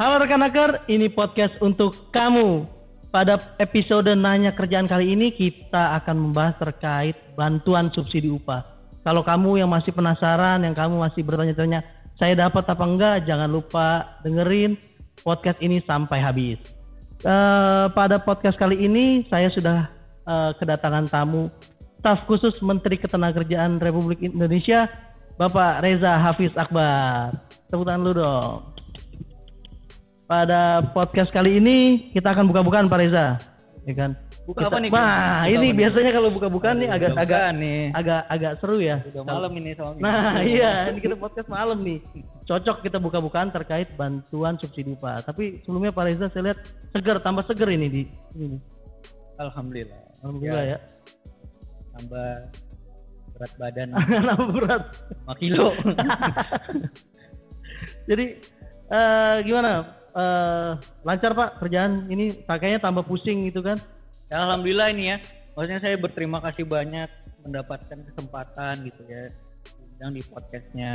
Halo rekan hacker, ini podcast untuk kamu. Pada episode nanya kerjaan kali ini kita akan membahas terkait bantuan subsidi upah. Kalau kamu yang masih penasaran, yang kamu masih bertanya-tanya, saya dapat apa enggak? Jangan lupa dengerin podcast ini sampai habis. Eh, pada podcast kali ini saya sudah eh, kedatangan tamu staf khusus Menteri Ketenagakerjaan Republik Indonesia, Bapak Reza Hafiz Akbar. Tepuk tangan lu dong. Pada podcast kali ini kita akan buka-bukaan Pak Reza, ya kan? Buka Kita- apa nih, Wah, Buka ini apa nih? biasanya kalau buka-bukaan nih agak Buka agak nih. agak agak seru ya. Udah malam ini soalnya. Nah, iya, ini kita podcast malam nih. Cocok kita buka-bukaan terkait bantuan subsidi upah. Tapi sebelumnya Pak Reza saya lihat seger, tambah seger ini di ini. Alhamdulillah. Alhamdulillah ya. Tambah berat badan Nambah berat. 5 kilo. Jadi eh gimana? Eh lancar Pak kerjaan ini pakainya tambah pusing gitu kan? Ya, Alhamdulillah ini ya. Maksudnya saya berterima kasih banyak mendapatkan kesempatan gitu ya. Yang di podcastnya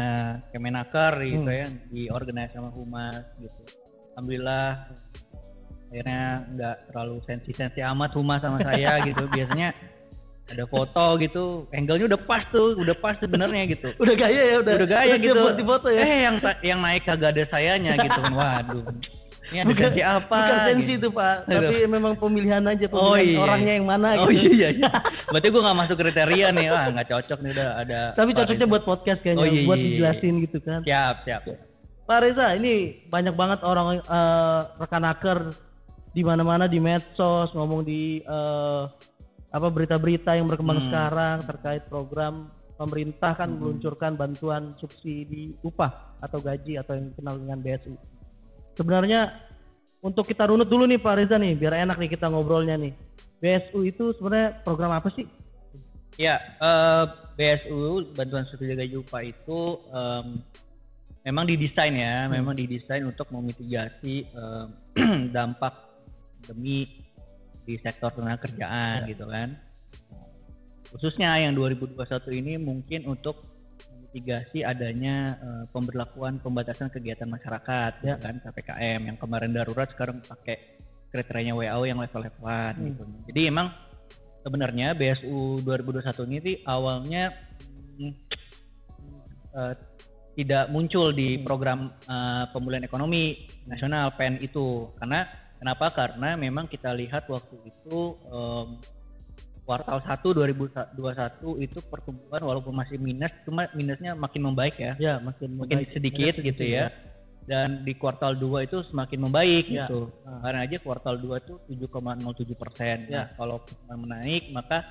Kemenaker gitu Hmm. ya. Di organisasi sama Humas gitu. Alhamdulillah akhirnya nggak terlalu sensi-sensi amat Humas sama saya gitu. Biasanya ada foto gitu, angle-nya udah pas tuh, udah pas sebenarnya gitu. Udah gaya ya, udah. udah gaya gitu. buat di foto ya. Eh yang yang naik kagak ada sayanya gitu. Waduh. Ini ada sensi apa? Bukan sensi gitu. itu Pak, Aduh. tapi memang pemilihan aja pemilihan Oh iya. orangnya yang mana Oh gitu. iya iya. Berarti gue gak masuk kriteria nih. Ah nggak cocok nih udah ada. Tapi cocoknya buat podcast kayaknya, Oh, iya, buat iya, iya. dijelasin gitu kan. Siap siap. Pak Reza, ini banyak banget orang eh, rekan hacker di mana-mana di medsos ngomong di eh, apa berita-berita yang berkembang Hmm. sekarang terkait program pemerintah kan meluncurkan bantuan subsidi upah atau gaji atau yang dikenal dengan BSU. Sebenarnya untuk kita runut dulu nih Pak Reza nih, biar enak nih kita ngobrolnya nih. BSU itu sebenarnya program apa sih? Ya eh, BSU bantuan subsidi gaji upah itu em, memang didesain ya, memang didesain untuk memitigasi em, dampak demi di sektor tenaga kerjaan gitu kan. Khususnya yang 2021 ini mungkin untuk memitigasi adanya eh, pemberlakuan pembatasan kegiatan masyarakat ya kan PPKM yang kemarin darurat sekarang pakai kriterianya WHO yang level level Hmm. gitu. Jadi emang sebenarnya BSU 2021 ini sih awalnya eh, tidak muncul di Hmm. program eh, pemulihan ekonomi nasional PEN itu karena kenapa karena memang kita lihat waktu itu em, kuartal 1 2021 itu pertumbuhan walaupun masih minus cuma minusnya makin membaik ya Ya, makin makin membaik. sedikit Ada gitu ya. Dan di kuartal 2 itu semakin membaik Ya. gitu. Karena aja kuartal 2 itu 7,07 persen. Ya. Nah, kalau menaik maka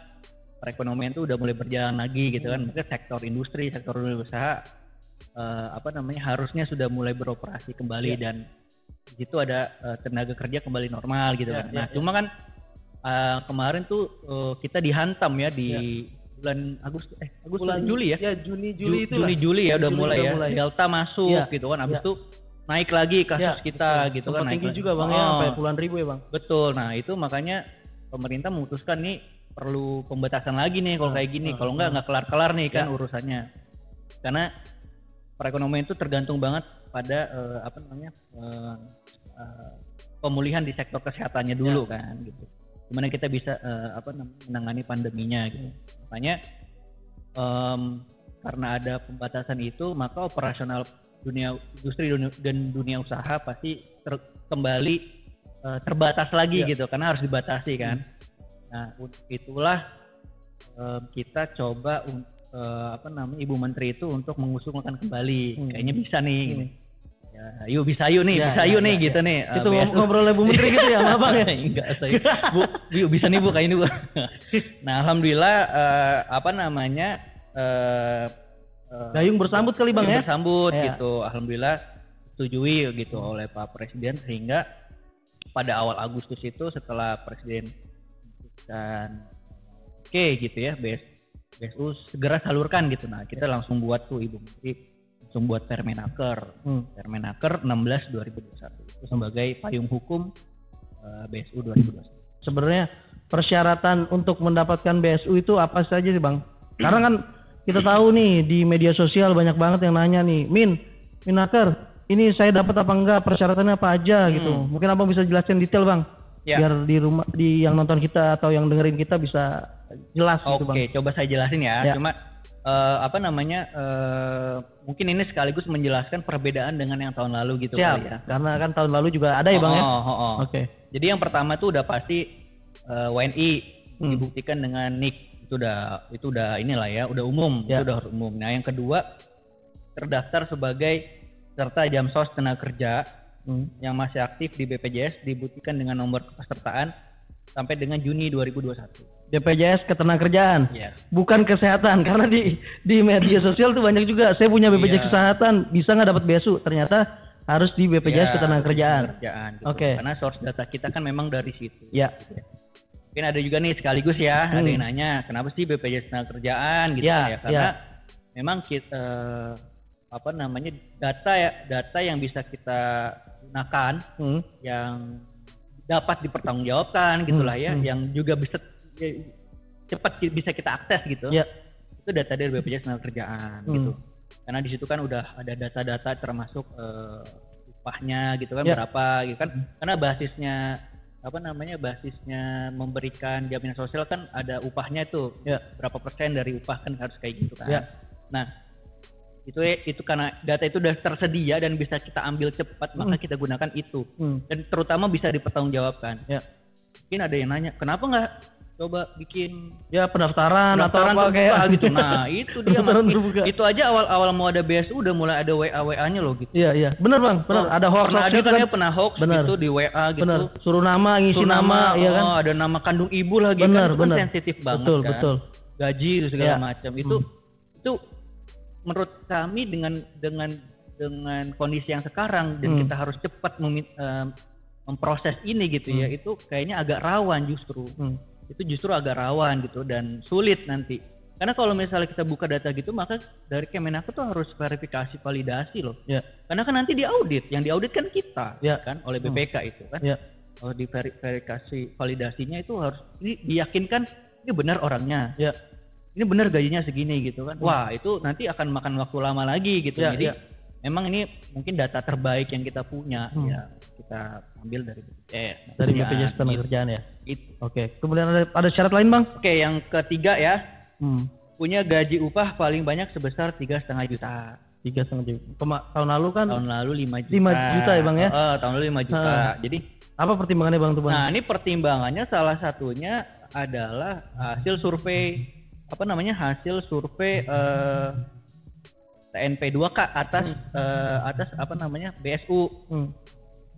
perekonomian itu udah mulai berjalan lagi gitu kan. Hmm. Maka sektor industri, sektor dunia usaha eh, apa namanya harusnya sudah mulai beroperasi kembali Ya. dan di situ ada eh, tenaga kerja kembali normal gitu Ya, kan. ya, Nah, ya. cuma kan eh, kemarin tuh eh, kita dihantam ya di bulan Agustus eh Agustus Bulan Juli ya. Ya, Juni Juli Ju- itu Juli Juli ya udah Juli mulai udah ya. mulai. Delta masuk Iya. gitu kan. Habis Iya. itu naik lagi kasus Ya, kita betul. gitu Sempat kan naik tinggi lagi. juga Bang ya, Oh, sampai puluhan ribu ya Bang. Betul. Nah, itu makanya pemerintah memutuskan nih perlu pembatasan lagi nih kalau Hmm, kayak gini. hmm, Kalau enggak hmm. nggak kelar-kelar nih kan Ya. urusannya. Karena perekonomian itu tergantung banget pada eh, apa namanya? eh, eh, pemulihan di sektor kesehatannya dulu Ya. kan gitu. Gimana kita bisa eh, apa namanya menangani pandeminya gitu. Makanya em, karena ada pembatasan itu maka operasional dunia industri dunia- dan dunia usaha pasti ter- kembali eh, terbatas lagi Ya. gitu karena harus dibatasi kan. Nah untuk itulah em, kita coba eh, apa namanya ibu menteri itu untuk mengusulkan kembali Hmm. kayaknya bisa nih. Hmm. gini. Ya, yuk bisa yuk nih, Ya, bisa ya, yuk ya, nih ya. gitu nih. eh, Itu BSU. ngobrolnya Bu Menteri gitu ya, Bang ya? Enggak, saya. Bu, yuk bisa nih Bu kayak ini Bu. nah, alhamdulillah eh, apa namanya? eh eh, Gayung bersambut kali Bang ya? bersambut Ya. gitu. Alhamdulillah setujui gitu oleh Pak Presiden sehingga pada awal Agustus itu setelah Presiden memutuskan oke gitu ya BS, BSU segera salurkan gitu. Nah, kita langsung buat tuh Ibu Menteri langsung buat Permenaker. Hmm. Permenaker 16 2021 itu sebagai payung hukum eh, BSU 2021. Sebenarnya persyaratan untuk mendapatkan BSU itu apa saja sih Bang? Karena kan kita tahu nih di media sosial banyak banget yang nanya nih, Min, Minaker, ini saya dapat apa enggak persyaratannya apa aja gitu. Mungkin abang bisa jelasin detail bang, Hmm. Ya. biar di rumah di yang nonton kita atau yang dengerin kita bisa jelas gitu Oke, bang. coba saya jelasin ya. Ya. Cuma eh, apa namanya? eh, mungkin ini sekaligus menjelaskan perbedaan dengan yang tahun lalu gitu Siap. kali ya. Karena kan tahun lalu juga ada ya bang ya. Oh, oh, oh. Oke. Jadi yang pertama tuh udah pasti eh, WNI Hmm. dibuktikan dengan NIK itu udah itu udah inilah ya, udah umum, Ya. itu udah umum. Nah, yang kedua terdaftar sebagai serta jam sos tenaga kerja Hmm. yang masih aktif di BPJS dibuktikan dengan nomor kepesertaan sampai dengan Juni 2021. BPJS ketenagakerjaan. Iya. Bukan kesehatan karena di di media sosial tuh banyak juga saya punya BPJS Iya. kesehatan bisa nggak dapat BSU ternyata harus di BPJS Ya, ketenagakerjaan. ketenagakerjaan, gitu. Oke. Karena source data kita kan memang dari situ. Ya. ya. Mungkin ada juga nih sekaligus ya, ada Hmm. yang nanya kenapa sih BPJS tenaga gitu Ya, ya? Karena ya. memang kita apa namanya data ya data yang bisa kita gunakan Hmm. yang dapat dipertanggungjawabkan gitulah ya, hmm. yang juga bisa cepat ki- bisa kita akses gitu. Ya. Itu data dari BPJS tenaga Hmm. gitu. Karena di situ kan udah ada data-data termasuk eh, upahnya gitu kan Ya. berapa gitu kan. Karena basisnya apa namanya basisnya memberikan jaminan sosial kan ada upahnya itu Ya. berapa persen dari upah kan harus kayak gitu kan. Ya. Nah itu itu karena data itu udah tersedia dan bisa kita ambil cepat maka kita gunakan itu Hmm. dan terutama bisa dipertanggungjawabkan. Ya. Mungkin ada yang nanya kenapa nggak coba bikin Ya pendaftaran, pendaftaran atau apa kayak gitu. Nah itu dia Pendaftaran terbuka. itu aja awal-awal mau ada BSU udah mulai ada WA WA-nya loh gitu. Iya iya, benar bang, benar. Oh, ada hoax pernah ada itu kan kan. ya pernah hoax Benar. gitu di WA gitu. Benar. Suruh nama, ngisi Suruh nama, iya kan? oh, ada nama kandung ibu lagi Benar, kan, itu benar. kan sensitif banget betul kan. betul. gaji itu segala Ya. macam itu itu menurut kami dengan dengan dengan kondisi yang sekarang dan Hmm. kita harus cepat memi- em, memproses ini gitu ya itu kayaknya agak rawan justru Hmm. Itu justru agak rawan gitu dan sulit nanti karena kalau misalnya kita buka data gitu maka dari Kemenaker tuh harus verifikasi validasi loh Ya. karena kan nanti diaudit yang diaudit kan kita Ya. kan oleh BPK itu kan Ya. kalau di veri- verifikasi validasinya itu harus ini diyakinkan ini benar orangnya Ya. ini benar gajinya segini gitu kan wah itu nanti akan makan waktu lama lagi gitu Ya, jadi ya. Memang ini mungkin data terbaik yang kita punya Hmm. ya kita ambil dari BPJS Dari BPJS gitu. ketenagakerjaan ya. Itu. Oke. Kemudian ada ada syarat lain bang? oke yang ketiga ya Hmm. punya gaji upah paling banyak sebesar tiga setengah juta Tiga setengah juta. Kema- tahun lalu kan tahun lalu 5 juta 5 juta ya, Bang, ya? Eh, tahun lalu 5 juta Ah. jadi apa pertimbangannya bang tuh bang? Nah, ini pertimbangannya salah satunya adalah hasil survei apa namanya? hasil survei eh TNP2K atas eh, atas apa namanya? BSU. Hmm.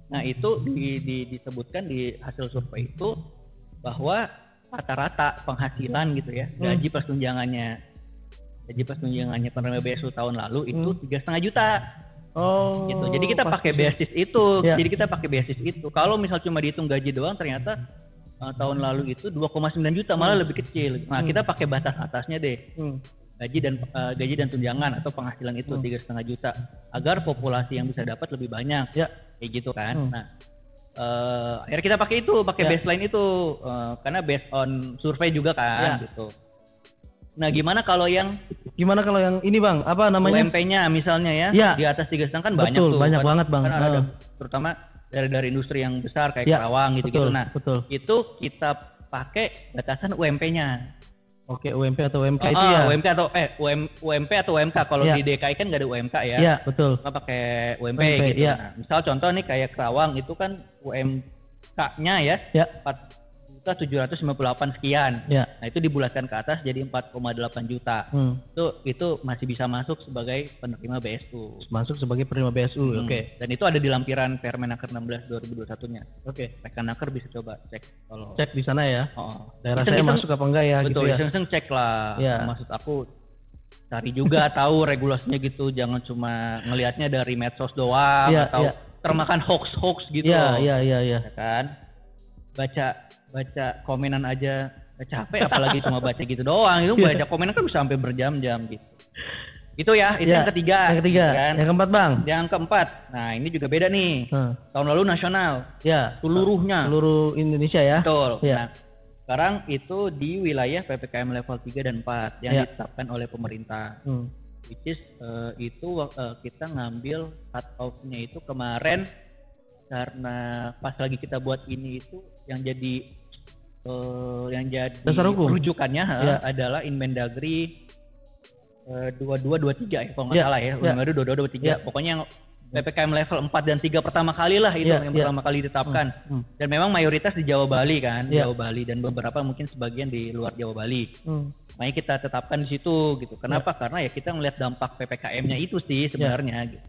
Nah, itu di, di- disebutkan di hasil survei itu bahwa rata-rata penghasilan gitu ya, gaji plus tunjangannya gaji plus tunjangannya penerima BSU tahun lalu itu tiga setengah juta Oh. gitu. Jadi kita pakai basis itu. Ya. Jadi kita pakai basis itu. Kalau misal cuma dihitung gaji doang ternyata uh, tahun lalu itu 2,9 juta malah lebih kecil. Nah, kita pakai batas atasnya deh. Hmm. Gaji dan uh, gaji dan tunjangan atau penghasilan itu tiga setengah juta agar populasi yang bisa dapat lebih banyak. Ya. Kayak gitu kan. Hmm. Nah, eh akhirnya kita pakai itu, pakai Ya. baseline itu eh, karena based on survei juga kan Ya. gitu. Nah, gimana kalau yang Gimana kalau yang ini bang? Apa namanya? UMP-nya misalnya ya, Ya. di atas tiga setengah kan banyak Betul, tuh. banyak Kan- banget, Bang. kan ada, Ah. terutama dari dari industri yang besar kayak Ya, Karawang gitu gitu. betul, Nah, betul. itu kita pakai batasan UMP-nya. Oke UMP atau UMK itu Ah, ya? UMP atau eh UM, UMP atau UMK kalau Ya. di DKI kan nggak ada UMK ya. Iya betul. Kita pakai UMP, UMP, gitu. ya. Nah, misal contoh nih kayak Kerawang itu kan UMK-nya ya Ya. 4 juta 758 sekian. Ya. Nah, itu dibulatkan ke atas jadi 4,8 juta. Hmm. Itu itu masih bisa masuk sebagai penerima BSU. Masuk sebagai penerima BSU. Hmm. Oke. Dan itu ada di lampiran Permenaker 16 2021-nya. Oke. Rekan-naker bisa coba cek kalau Cek di sana ya. Oh, Daerah Iseng- saya iseng- masuk apa enggak ya betul, gitu ya. iseng-iseng cek lah. Ya. Maksud aku cari juga tahu regulasinya gitu, jangan cuma ngelihatnya dari medsos doang Iya, atau iya. termakan hoax-hoax gitu. Iya iya iya iya. Ya kan? Baca baca komenan aja capek apalagi cuma baca gitu doang. Itu baca komenan kan bisa sampai berjam-jam gitu. Itu ya, itu Iya, yang ketiga. Yang ketiga. gitu kan? Yang keempat bang. Yang keempat, nah ini juga beda nih. Hmm. Tahun lalu nasional, Ya. seluruhnya. Seluruh Indonesia ya. Betul. Iya. Nah, sekarang itu di wilayah PPKM level 3 dan 4 yang Iya. ditetapkan oleh pemerintah. Hmm. which is uh, itu uh, kita ngambil cut off-nya itu kemarin karena pas lagi kita buat ini itu yang jadi uh, yang jadi Dasar hukum. rujukannya uh, Ya. adalah Inmendagri dua dua dua tiga ya kalau nggak Ya, salah ya ya. Inmendagri dua dua dua tiga Ya. pokoknya yang ppkm level 4 dan 3 pertama kali lah itu Ya, yang ya. pertama kali ditetapkan Hmm. dan memang mayoritas di Jawa Bali kan Ya. Jawa Bali dan beberapa mungkin sebagian di luar Jawa Bali Hmm. makanya kita tetapkan di situ gitu. Kenapa? Karena ya kita melihat dampak ppkm-nya itu sih sebenarnya gitu.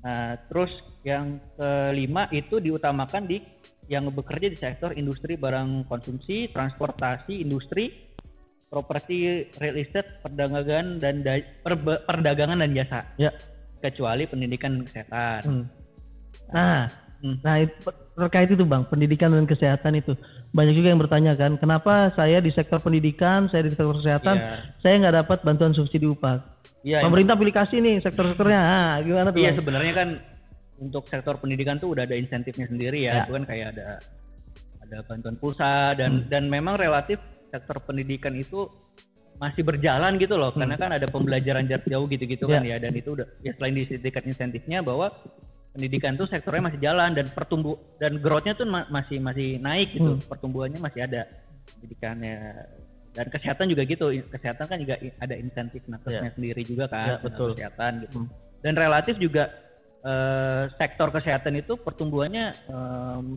Nah, terus yang kelima itu diutamakan di yang bekerja di sektor industri barang konsumsi, transportasi, industri, properti, real estate, perdagangan dan da- perdagangan dan jasa. Ya. Kecuali pendidikan dan kesehatan. Hmm. Nah, Hmm. nah itu, terkait itu bang, pendidikan dan kesehatan itu banyak juga yang bertanya kan, kenapa saya di sektor pendidikan, saya di sektor kesehatan, Iya. saya nggak dapat bantuan subsidi upah. Iya, Pemerintah pilih kasih nih sektor-sektornya, ah, gimana tuh? Iya Bang? sebenarnya kan untuk sektor pendidikan tuh udah ada insentifnya sendiri ya, Ya. itu kan kayak ada ada bantuan pulsa dan Hmm. dan memang relatif sektor pendidikan itu masih berjalan gitu loh, karena kan ada pembelajaran jarak jauh gitu-gitu kan Ya. ya, dan itu udah ya selain disediakan insentifnya bahwa pendidikan tuh sektornya masih jalan dan pertumbuh dan growth-nya tuh ma- masih masih naik gitu, Hmm. pertumbuhannya masih ada pendidikannya dan kesehatan juga gitu, kesehatan kan juga ada insentif nakesnya sendiri juga kan, betul. kesehatan gitu Hmm. dan relatif juga eh, sektor kesehatan itu pertumbuhannya em,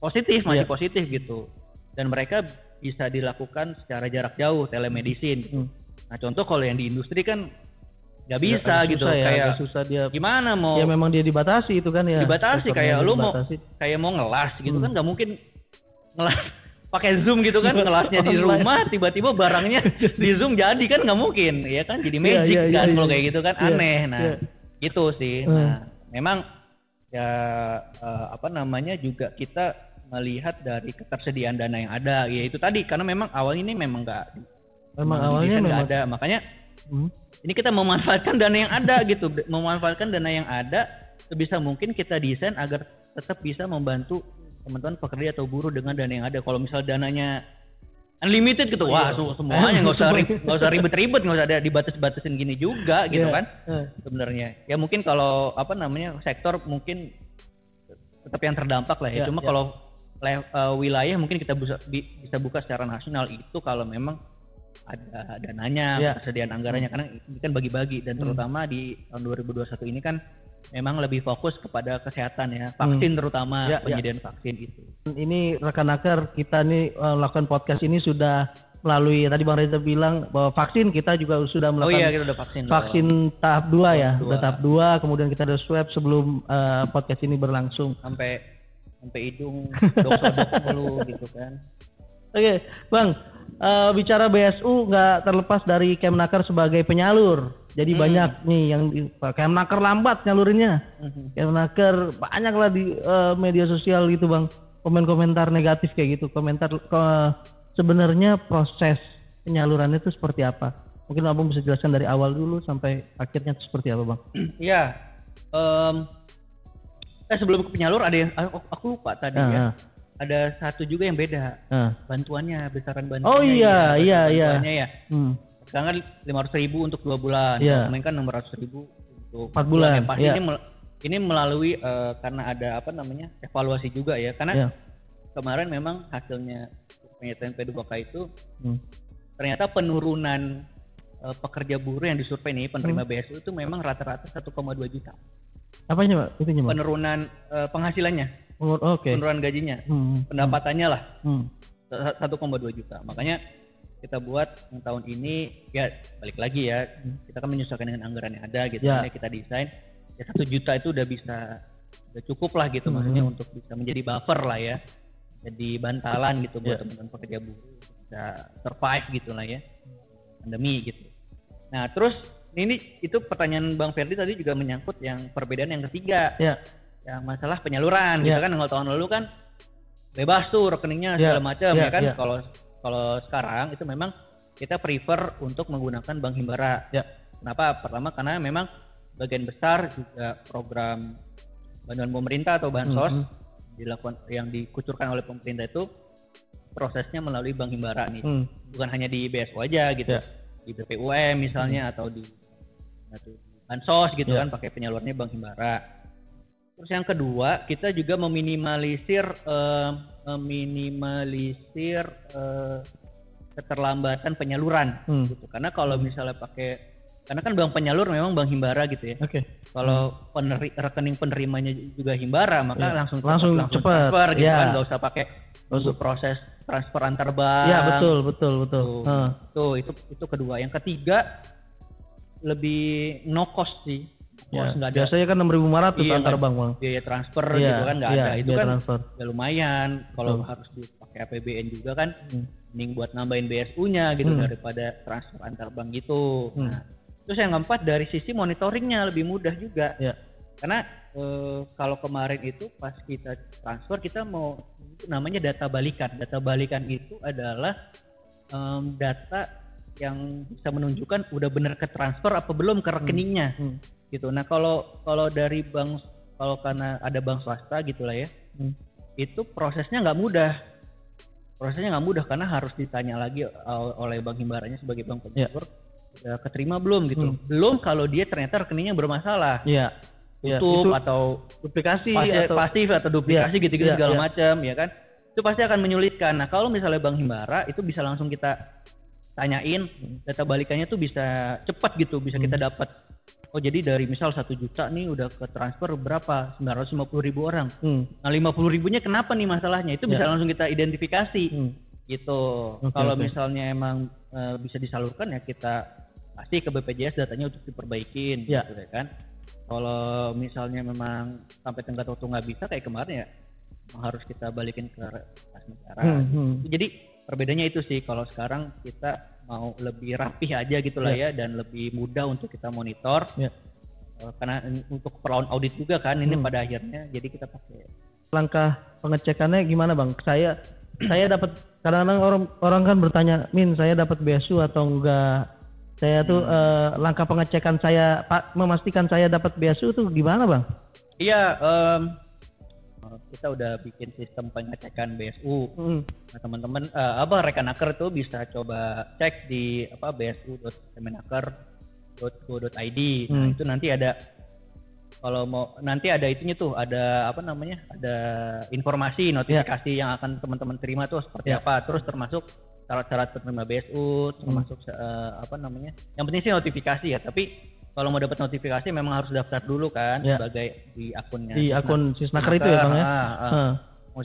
positif masih Iya. positif gitu dan mereka bisa dilakukan secara jarak jauh telemedicine gitu. Hmm. nah contoh kalau yang di industri kan nggak Agak bisa gitu ya, kayak susah dia. gimana mau Ya memang dia dibatasi itu kan ya. Dibatasi, kayak lu mau- kayak mau ngelas gitu Hmm. kan nggak mungkin ngelas pakai zoom gitu kan ngelasnya di rumah tiba-tiba barangnya di zoom jadi kan nggak mungkin ya kan jadi Iya, magic iya, iya, kan iya. kalau kayak gitu kan Iya, aneh nah iya. gitu sih Hmm. nah memang ya eh, apa namanya juga kita melihat dari ketersediaan dana yang ada ya itu tadi karena memang awal ini memang nggak Memang awalnya nggak memang. ada makanya Hmm. ini kita memanfaatkan dana yang ada gitu memanfaatkan dana yang ada sebisa mungkin kita desain agar tetap bisa membantu teman-teman pekerja atau buruh dengan dana yang ada kalau misal dananya unlimited gitu wah Iya. semuanya nggak usah nggak usah ribet-ribet nggak usah ada dibatas-batasin gini juga gitu Iya. kan Eh. sebenarnya ya mungkin kalau apa namanya sektor mungkin tetap yang terdampak lah ya, Ya, cuma ya. kalau eh, wilayah mungkin kita bisa bi- bisa buka secara nasional itu kalau memang ada dananya, Ya. persediaan anggarannya karena ini kan bagi-bagi dan Hmm. terutama di tahun 2021 ini kan memang lebih fokus kepada kesehatan ya, Hmm. vaksin terutama Ya, ya. penyediaan vaksin itu. Ini rekan akar kita nih eh, lakukan podcast ini sudah melalui tadi Bang Reza bilang bahwa vaksin kita juga sudah Oh melakukan iya kita udah vaksin. loh. vaksin tahap 2 ya, Tahap dua. udah tahap 2 kemudian kita ada swab sebelum eh, podcast ini berlangsung. sampai sampai hidung dok-dok mulu gitu kan. Oke, Bang, eh, bicara BSU nggak terlepas dari Kemnaker sebagai penyalur. Jadi Hmm. banyak nih yang di- Kemnaker lambat nyalurinnya. Mhm. Kemnaker banyak lah di eh, media sosial gitu, Bang. Komen-komentar negatif kayak gitu. Komentar ke- sebenarnya proses penyalurannya itu seperti apa? Mungkin Abang bisa jelaskan dari awal dulu sampai akhirnya itu seperti apa, Bang? Iya. Em, eh sebelum ke penyalur ada yang aku, aku lupa tadi Ah, ya. Ada satu juga yang beda. ah. Bantuannya, besaran bantuannya. Oh iya, ya, iya, iya. Bantuannya ya. Hmm. Sekarang kan 500 ribu untuk dua bulan. Iya. Kemarin kan 600 ribu untuk Empat bulan, Yang pasti iya. ini, mel- ini melalui eh, karena ada apa namanya evaluasi juga ya. Karena Iya. kemarin memang hasilnya penelitian P2K itu Hmm. ternyata penurunan eh, pekerja buruh yang disurvei nih penerima Hmm. BSU itu memang rata-rata 1,2 juta. Apanya, Pak? Itunya, Bang? Penurunan eh, penghasilannya, Umur- Oke. penurunan gajinya, Hmm. pendapatannya lah Hmm. 1,2 juta. Makanya kita buat yang tahun ini ya balik lagi ya kita kan menyesuaikan dengan anggaran yang ada gitu Ya. Makanya kita desain ya satu juta itu udah bisa udah cukup lah gitu maksudnya Mhm. untuk bisa menjadi buffer lah ya jadi bantalan gitu buat Ya. teman-teman pekerja buruh bisa survive gitu lah ya pandemi gitu nah terus ini itu pertanyaan bang Ferdi tadi juga menyangkut yang perbedaan yang ketiga Ya. yang masalah penyaluran Ya. gitu kan kalau tahun lalu kan bebas tuh rekeningnya Ya, segala macam ya, ya kan ya. kalau kalau sekarang itu memang kita prefer untuk menggunakan bank himbara Ya. kenapa pertama karena memang bagian besar juga program bantuan pemerintah atau bansos Mhm. dilakukan yang dikucurkan oleh pemerintah itu prosesnya melalui bank himbara nih Hmm. bukan hanya di BSO aja gitu Ya. di BPUM misalnya di atau di bansos gitu Ya. kan pakai penyalurnya Bank Himbara. Terus yang kedua kita juga meminimalisir eh, meminimalisir eh, keterlambatan penyaluran Hmm. gitu. Karena kalau misalnya pakai karena kan bank penyalur memang Bank Himbara gitu ya. Oke. Kalau peneri- rekening penerimanya juga Himbara maka Hmm. Iya. langsung Langsung cepat. transfer gitu Iya. kan nggak usah pakai Langsung. untuk proses transfer antar bank. Iya betul betul betul. Tuh, Heeh. tuh, itu itu kedua. Yang ketiga lebih no cost sih. Ya, nggak ada biasanya kan 6.500 Iya, antar bank bang. biaya transfer Iya, gitu kan nggak iya, ada. Itu biaya kan transfer. ya lumayan kalau harus dipakai APBN juga kan Hmm. mending buat nambahin BSU-nya gitu Hmm. daripada transfer antar bank gitu. Hmm. Nah, terus yang keempat dari sisi monitoringnya lebih mudah juga. Ya. Karena eh, kalau kemarin itu pas kita transfer kita mau itu namanya data balikan. Data balikan itu adalah em, data yang bisa menunjukkan udah bener ke transfer apa belum ke rekeningnya Hmm. gitu. Nah kalau kalau dari bank kalau karena ada bank swasta gitulah ya, Hmm. itu prosesnya nggak mudah. Prosesnya nggak mudah karena harus ditanya lagi oleh bank himbaranya sebagai bank penyalur udah keterima belum gitu. Hmm. Belum kalau dia ternyata rekeningnya bermasalah, Iya. Iya, tutup itu atau duplikasi pasti, atau pasif atau duplikasi Iya, gitu-gitu segala macam ya kan. Itu pasti akan menyulitkan. Nah kalau misalnya bank himbara itu bisa langsung kita tanyain data balikannya tuh bisa cepat gitu, bisa Hmm. kita dapat. Oh jadi dari misal satu juta nih udah ke transfer berapa? 950 ribu orang. Hmm. Nah 50 ribunya kenapa nih masalahnya? Itu bisa Ya. langsung kita identifikasi Hmm. gitu. Oke, Kalau oke. misalnya emang eh, bisa disalurkan ya kita kasih ke BPJS datanya untuk diperbaikin Ya. gitu ya kan. Kalau misalnya memang sampai tenggat waktu nggak bisa kayak kemarin ya harus kita balikin ke kas negara. Hmm, hmm. Jadi perbedaannya itu sih kalau sekarang kita mau lebih rapih aja gitu lah ya dan lebih mudah untuk kita monitor. Ya. Eh, Karena untuk perlawan audit juga kan ini Hmm. pada akhirnya jadi kita pakai Langkah pengecekannya gimana bang? Saya saya dapat kadang-kadang orang orang kan bertanya, Min saya dapat BSU atau enggak? Saya tuh Hmm. eh, langkah pengecekan saya pak memastikan saya dapat BSU tuh gimana bang? Iya, eh, kita udah bikin sistem pengecekan BSU. Hmm. Nah, teman-teman eh, apa rekanaker tuh bisa coba cek di apa bsu.kemenaker.go.id. Nah, Hmm. itu nanti ada kalau mau nanti ada itunya tuh, ada apa namanya? Ada informasi notifikasi yang akan teman-teman terima tuh seperti Ya. apa. Terus termasuk syarat-syarat penerima BSU, termasuk eh, apa namanya? Yang penting sih notifikasi ya, tapi kalau mau dapat notifikasi memang harus daftar dulu kan Ya. sebagai di akunnya. Di akun Sisnaker itu ya bang ya? ah, ah. Heeh. mau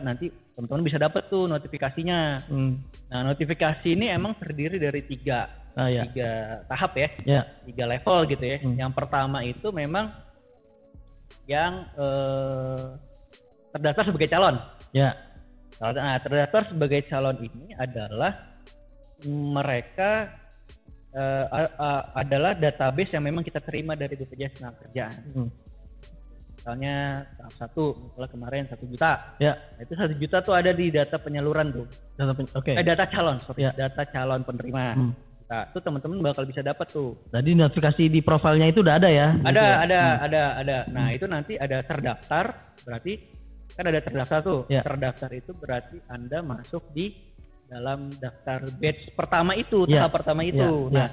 nanti teman-teman bisa dapat tuh notifikasinya. Hmm. Nah notifikasi ini emang terdiri dari tiga Ah ya. tiga tahap ya, Ya. tiga level gitu ya. Hmm. Yang pertama itu memang yang eh, terdaftar sebagai calon. Ya. Nah terdaftar sebagai calon ini adalah mereka a- a- adalah database yang memang kita terima dari BPJS Tenagakerjaan. Hmm. Misalnya tahap satu, misalnya kemarin satu juta. Ya. Nah, itu satu juta tuh ada di data penyaluran tuh. Data pen- Oke. Eh data calon, sorry. Ya. Data calon penerima. Hmm. Nah, itu teman-teman bakal bisa dapat tuh. Jadi notifikasi di profilnya itu udah ada ya? Ada, Gitu ya? ada, Hmm. ada, ada. Nah, itu nanti ada terdaftar, berarti kan ada terdaftar tuh. Ya. Terdaftar itu berarti Anda masuk di dalam daftar batch pertama itu, Ya. tahap pertama itu. Ya, Nah,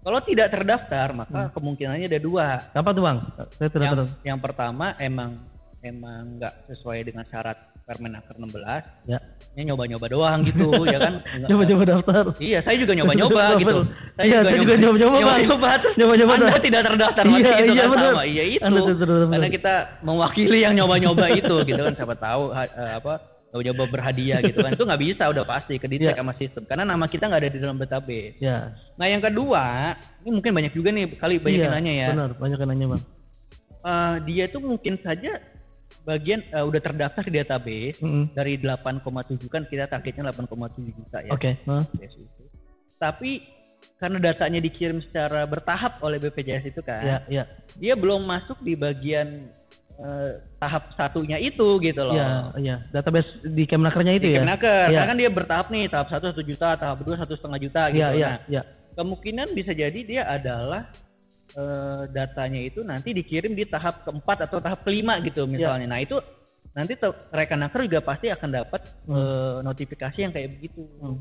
kalau tidak terdaftar, maka Hmm. kemungkinannya ada dua. Apa tuh bang? Saya tidak yang, yang pertama emang emang nggak sesuai dengan syarat Permenaker 16. Ya. Ini nyoba-nyoba doang gitu, ya kan? Coba-coba daftar. Iya, saya juga nyoba-nyoba gitu. Iya, saya juga nyoba-nyoba, Bang. nyoba-nyoba terus Nyoba-nyoba Anda dah. tidak terdaftar Iya, masih gitu iya, kan bener. sama. Iya itu. Anda. Karena kita mewakili yang nyoba-nyoba itu gitu kan siapa tahu eh, apa nyoba berhadiah gitu kan. Itu nggak bisa udah pasti ke Iya. sama sistem karena nama kita nggak ada di dalam database. Ya. Nah, yang kedua, ini mungkin banyak juga nih kali banyak yang nanya ya. Benar, banyak yang nanya bang. Eh, dia tuh mungkin saja bagian eh, udah terdaftar di database Mm-mm. dari 8,7 kan kita targetnya 8,7 juta ya. Oke. BPJS itu. Tapi karena datanya dikirim secara bertahap oleh BPJS itu kan, Ya, ya, dia belum masuk di bagian eh, tahap satunya itu gitu loh. ya, ya. Database di Kemenakernya itu Di ya? Kemenaker, Iya. karena kan dia bertahap nih, tahap satu satu juta, tahap dua satu setengah juta gitu. Iya, iya, Nah, iya. kemungkinan bisa jadi dia adalah eh, datanya itu nanti dikirim di tahap keempat atau tahap kelima gitu Iya. misalnya. Nah itu nanti te- Rekenaker juga pasti akan dapat Hmm. eh, notifikasi yang kayak begitu. Hmm.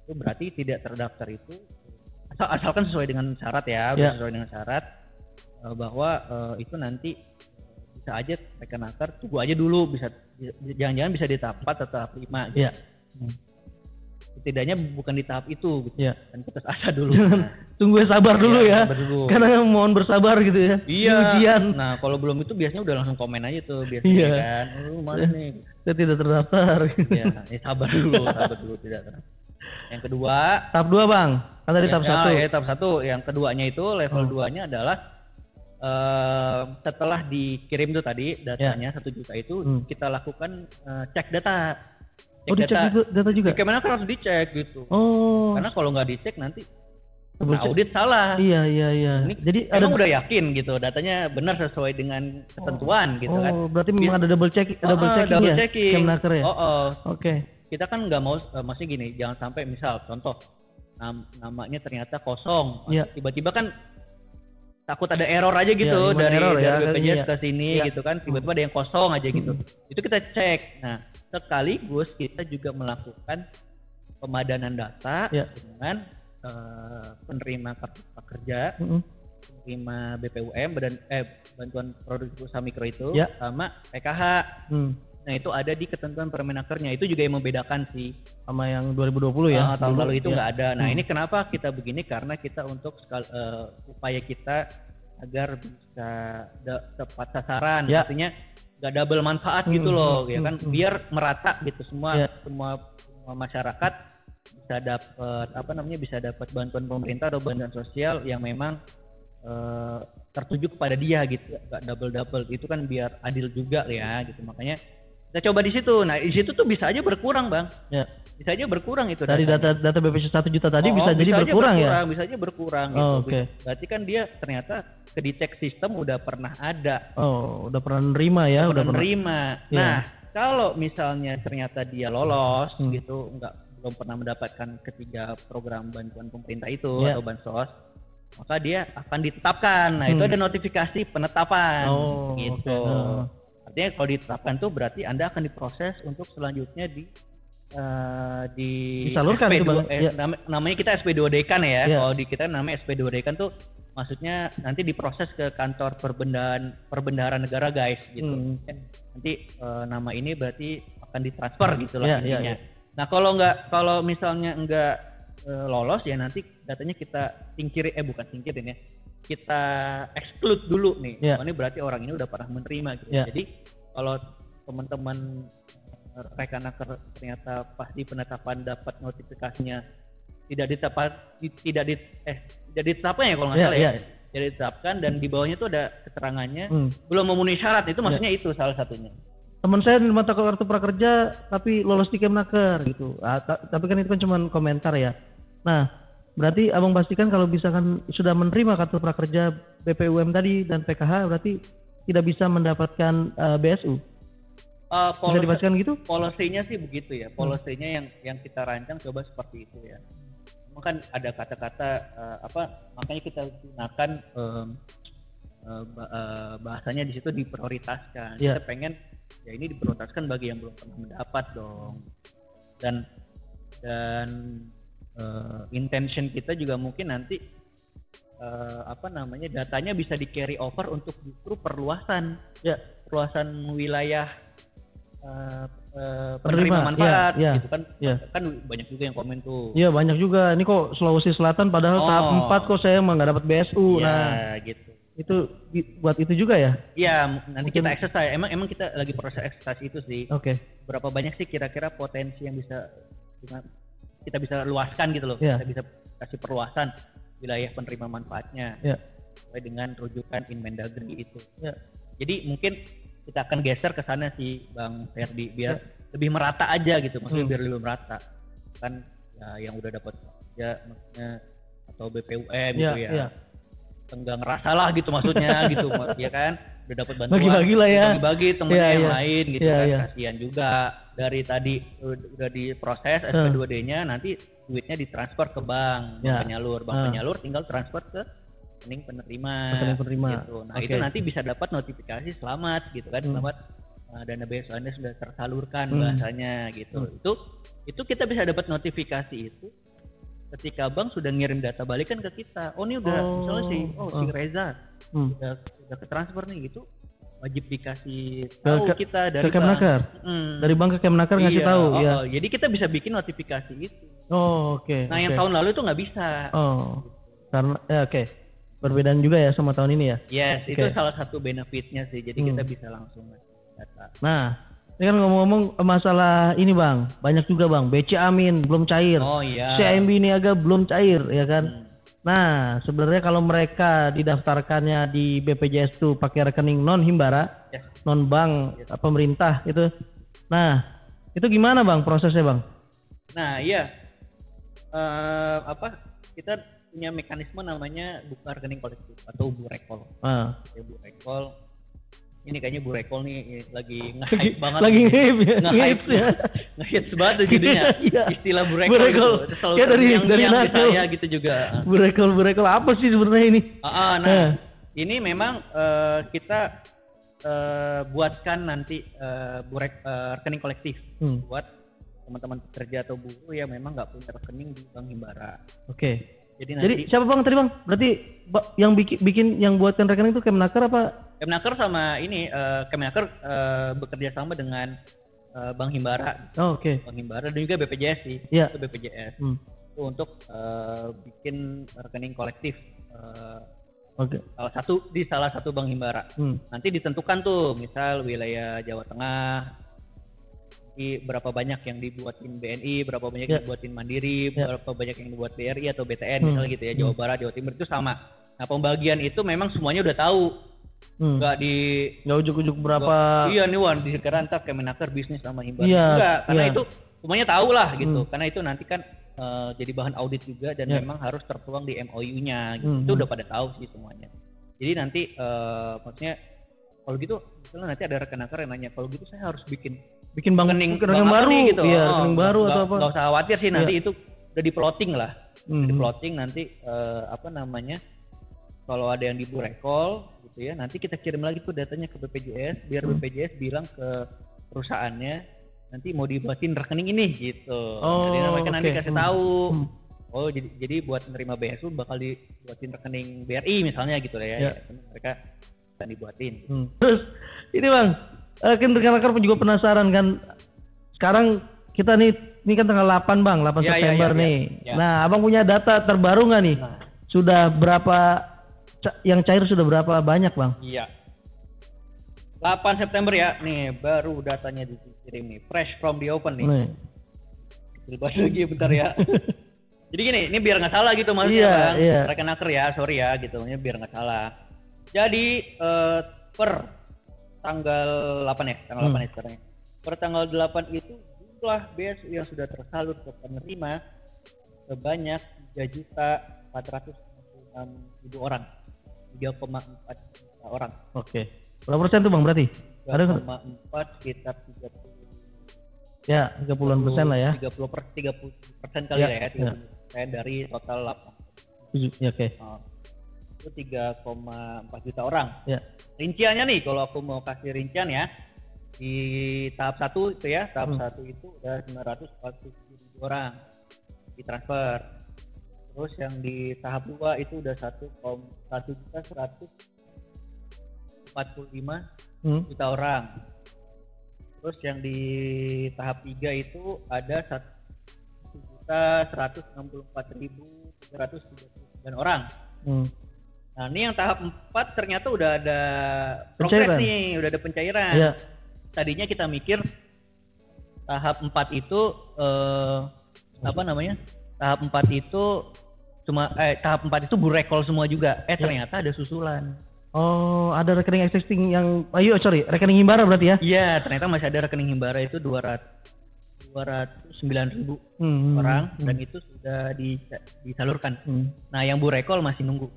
Itu berarti tidak terdaftar itu asal, asalkan sesuai dengan syarat ya, Ya. sesuai dengan syarat eh, bahwa eh, itu nanti bisa aja rekenaker tunggu aja dulu bisa jangan-jangan bisa di tahap 4 atau tahap 5 gitu. Iya. Setidaknya bukan di tahap itu gitu. Iya. Dan putus asa dulu. Tunggu sabar dulu Iya, ya. sabar dulu. Karena mohon bersabar gitu ya. Iya. Ujian. Nah, kalau belum itu biasanya udah langsung komen aja tuh biasanya Iya. kan. Lu mana nih? Saya tidak terdaftar. ya, ya sabar dulu, sabar dulu tidak. tenang. Yang kedua, tahap dua bang. Kan tadi tahap ya, satu. ya, tahap satu. Yang keduanya itu level Oh. duanya adalah eh, setelah dikirim tuh tadi datanya satu juta itu Hmm. kita lakukan eh, cek data. Oh dicek data. juga data juga. Bagaimana kan harus dicek gitu. Oh. Karena kalau nggak dicek nanti double nah, audit salah. Iya iya iya. Ini Jadi ada udah yakin gitu datanya benar sesuai dengan ketentuan gitu kan. Oh, berarti memang ada double check double Oh, checking double ya? checking. Ya? Oh, oh. Oke. kita kan nggak mau eh, maksudnya gini jangan sampai misal contoh nam- namanya ternyata kosong Iya. tiba-tiba kan takut ada error aja gitu Iya, human dari, error dari ya, BPJS ke sini Iya. gitu kan tiba-tiba ada yang kosong aja gitu itu kita cek nah sekaligus kita juga melakukan pemadanan data Iya. dengan eh, penerima kartu prakerja Mm-mm. penerima BPUM badan eh bantuan produk usaha mikro itu Iya. sama PKH Hmm. Nah itu ada di ketentuan permenakernya. Itu juga yang membedakan sih. Sama yang 2020 ya? Ah, tahun lalu itu ya. nggak ada. Nah Hmm. ini kenapa kita begini? Karena kita untuk sekal- eh, upaya kita agar bisa tepat sasaran. Ya. Artinya nggak double manfaat Hmm, gitu loh, hmm, ya kan? hmm, Biar merata gitu semua Ya. semua semua masyarakat bisa dapat apa namanya bisa dapat bantuan pemerintah atau bantuan sosial yang memang eh, tertuju kepada dia gitu nggak double double itu kan biar adil juga ya gitu makanya kita coba di situ nah di situ tuh bisa aja berkurang bang Ya. bisa aja berkurang itu Dari datanya. data data BPJS 1 juta tadi Oh, bisa jadi aja berkurang ya? bisa aja berkurang Oh, gitu oke. berarti kan dia ternyata ke detect sistem udah pernah ada Oh, udah pernah nerima ya? Udah pernah. menerima Iya. nah kalau misalnya ternyata dia lolos Hmm. gitu nggak belum pernah mendapatkan ketiga program bantuan pemerintah itu Iya. atau bansos maka dia akan ditetapkan nah itu Hmm. ada notifikasi penetapan Oh, gitu oke. Artinya kalau ditetapkan tuh berarti anda akan diproses untuk selanjutnya di eh, di Disalurkan itu, SP2, Bang. eh, nama- namanya kita SP2 dekan ya Iya. kalau di kita namanya SP2 dekan tuh maksudnya nanti diproses ke kantor perbendaharaan perbendaharaan negara guys gitu Hmm. nanti eh, nama ini berarti akan ditransfer gitu lah Iya, iya, intinya. iya. Nah kalau nggak kalau misalnya nggak eh, lolos ya nanti datanya kita singkiri eh bukan singkirin ya kita exclude dulu nih. Iya. Oh, ini berarti orang ini udah pernah menerima gitu. Iya. Jadi kalau teman-teman eh, rekan-rekan ternyata pas di penetapan dapat notifikasinya tidak ditetapkan tidak di eh tidak ditetapkan ya kalau nggak Iya, salah iya. ya tidak ditetapkan dan di bawahnya itu ada keterangannya Hmm. belum memenuhi syarat itu maksudnya itu salah satunya Teman saya nerima kartu prakerja tapi lolos di Kemenaker gitu. Ah, ta- tapi kan itu kan cuma komentar ya. Nah, berarti Abang pastikan kalau misalkan sudah menerima kartu prakerja BPUM tadi dan PKH berarti tidak bisa mendapatkan eh, BSU. Eh, Bisa policy, dipastikan gitu? policy-nya sih begitu ya. Policy-nya yang yang kita rancang coba seperti itu ya. Memang kan ada kata-kata eh, apa makanya kita gunakan eh, ba- eh, bahasanya di situ diprioritaskan. Iya. Kita pengen ya ini diprioritaskan bagi yang belum pernah mendapat dong. Dan dan eh, intention kita juga mungkin nanti eh, apa namanya datanya bisa di carry over untuk justru perluasan Ya. perluasan wilayah eh, eh, Penerima, penerima manfaat iya, iya, gitu kan iya. kan banyak juga yang komen tuh Iya banyak juga. Ini kok Sulawesi Selatan padahal Oh. tahap 4 kok saya emang nggak dapat BSU. Iya, Nah, gitu itu buat itu juga ya? Iya, nanti Mungkin- kita exercise. Emang emang kita lagi proses exercise itu sih. Oke. Berapa banyak sih kira-kira potensi yang bisa dengan- kita bisa luaskan gitu loh. Iya. Kita bisa kasih perluasan wilayah penerima manfaatnya Iya. sesuai dengan rujukan Inmendagri itu. Iya. Jadi mungkin kita akan geser ke sana sih, Bang Ferdi, biar lebih merata aja gitu. Maksudnya Hmm. biar lebih merata. Kan ya yang udah dapat ya maksudnya atau BPUM Iya, gitu ya. iya. Enggak ngerasa lah gitu maksudnya gitu ya kan udah dapat bantuan Bagi-bagi lah ya. bagi temennya Iya, yang iya. lain gitu Iya, kan iya. kasihan juga dari tadi udah diproses SP2D-nya nanti duitnya ditransfer ke bank Ya. penyalur bank Ah. penyalur tinggal transfer ke rekening penerima Rekening penerima. gitu. nah Oke. itu nanti bisa dapat notifikasi selamat gitu kan Hmm. selamat uh, dana BSU Anda sudah tersalurkan Hmm. bahasanya gitu Hmm. itu itu kita bisa dapat notifikasi itu ketika bank sudah ngirim data balik kan ke kita oh ini udah Oh, misalnya si oh si oh. Reza Hmm. udah udah ke transfer nih gitu wajib dikasih Ke- tahu ke- kita ke dari bank. Kemenaker? Hmm. Dari bank ke Kemenaker ngasih Iya, tahu oh, ya. oh. jadi kita bisa bikin notifikasi itu Oh, oke. nah yang oke. tahun lalu itu nggak bisa Oh. Karena ya oke. Perbedaan juga ya sama tahun ini ya. yes itu Oke. salah satu benefitnya sih jadi Hmm. kita bisa langsung data Nah, ini kan ngomong-ngomong masalah ini Bang, banyak juga Bang, BC Amin belum cair. oh iya CIMB ini agak belum cair ya kan. Hmm. Nah, sebenarnya kalau mereka didaftarkannya di BPJS tuh pakai rekening non himbara, Yes. non bank Yes. pemerintah itu. Nah, itu gimana Bang prosesnya Bang? Nah, iya. Eh, apa? Kita punya mekanisme namanya buka rekening kolektif atau burekol. Ah. Ya, burekol. Ini kayaknya burekol nih lagi nge-hype banget. Lagi ngehip ya. Nge-hype ya. Nge-hits banget tuh judulnya. Iya. Istilah burekol. Burekol. Gitu. Terus selalu Kayak dari- terngiang-ngiang dari di Nato. saya gitu juga. Burekol burekol apa sih sebenarnya ini? Ah, ah, nah, Eh. ini memang eh, kita eh, buatkan nanti eh, burek, eh, rekening kolektif Hmm. buat teman-teman pekerja atau buruh yang memang nggak punya rekening di bank himbara. Oke. Jadi nanti Jadi siapa Bang tadi Bang? Berarti yang bikin bikin yang buatkan rekening itu Kemenaker apa? Kemenaker sama ini eh, Kemenaker eh, bekerja sama dengan eh, Bank Himbara, Oh, oke. Bank Himbara dan juga BPJS sih, Iya. itu BPJS Hmm. itu untuk eh, bikin rekening kolektif eh, Oke. salah satu di salah satu Bank Himbara. Hmm. Nanti ditentukan tuh, misal wilayah Jawa Tengah, di berapa banyak yang dibuatin BNI, berapa banyak yang Ya. dibuatin Mandiri, Ya. berapa banyak yang dibuat BRI atau BTN Hmm. misalnya gitu ya, Jawa Barat, Jawa Timur itu sama. Nah pembagian itu memang semuanya udah tahu, Hmm. nggak di Nggak ujuk-ujuk berapa Iya nih Wan, di sekarang ntar Kemenaker bisnis sama himbara. Iya, Enggak, karena iya. itu semuanya tahu lah gitu. Hmm. Karena itu nanti kan eh, jadi bahan audit juga dan Iya. memang harus tertuang di MOU-nya gitu. Hmm, Itu hmm. udah pada tahu sih semuanya. Jadi nanti eh, maksudnya kalau gitu misalnya nanti ada rekenaker yang nanya kalau gitu saya harus bikin bikin bank rekening, rekening bank apa baru nih gitu. Iya, Oh, rekening baru nggak- atau apa? nggak usah khawatir sih nanti Iya. itu udah di plotting lah. Hmm. Di plotting nanti eh, apa namanya? Kalau ada yang di burekol gitu ya, nanti kita kirim lagi tuh datanya ke BPJS biar Hmm. BPJS bilang ke perusahaannya nanti mau dibuatin rekening ini gitu. Oh, jadi mereka nanti oke. kasih Hmm. tahu. Hmm. Oh jadi jadi buat menerima BSU bakal dibuatin rekening BRI misalnya gitu lah ya. Ya. Ya, mereka akan dibuatin. Hmm. Terus ini bang, eh, kan rekan-rekan juga penasaran kan. Sekarang kita nih, ini kan tanggal 8 bang, 8 Ya, ya, September ya, ya. nih. Ya. Nah, abang punya data terbaru nggak nih? Nah, Sudah berapa yang cair sudah berapa banyak bang? iya. 8 September ya, nih baru datanya dikirim nih, fresh from the open nih. Nih. Lepas lagi bentar ya. Jadi gini, ini biar nggak salah gitu maksudnya Iya, bang. iya. Rekenaker ya, sorry ya gitu, ini biar nggak salah. Jadi eh, per tanggal 8 ya, tanggal Hmm. 8 ya sekarang ya. Per tanggal 8 itu jumlah BSU yang sudah tersalur ke penerima sebanyak 3 juta 456 ribu orang. 3,4 juta orang. Oke. Berapa persen tuh bang berarti? Ada nggak? 3,4 sekitar 30 Ya, 30 persen lah ya. 30 per 30 persen kali Ya, lah ya, ya. 30 persen dari total 8. Tujuh- Ya, Oke. Oh, itu 3,4 juta orang. Ya. Rinciannya nih, kalau aku mau kasih rincian ya, di tahap satu itu ya, tahap Hmm. satu itu udah 940 ribu orang ditransfer. Terus yang di tahap dua itu udah 1 juta 145 Hmm. juta orang. Terus yang di tahap 3 itu ada 1 juta 164 ribu 339 orang. Hmm. Nah ini yang tahap 4 ternyata udah ada progres nih, udah ada pencairan. Ya. Tadinya kita mikir tahap 4 itu eh, apa namanya? Tahap 4 itu cuma eh tahap 4 itu burekol semua juga. Eh Ya. ternyata ada susulan. Oh, ada rekening existing yang, ayo sorry, rekening himbara berarti ya? Iya, ternyata masih ada rekening himbara itu 200 209 ribu Hmm, hmm, orang hmm, dan itu sudah di- disalurkan. hmm. Nah, yang burekol masih nunggu.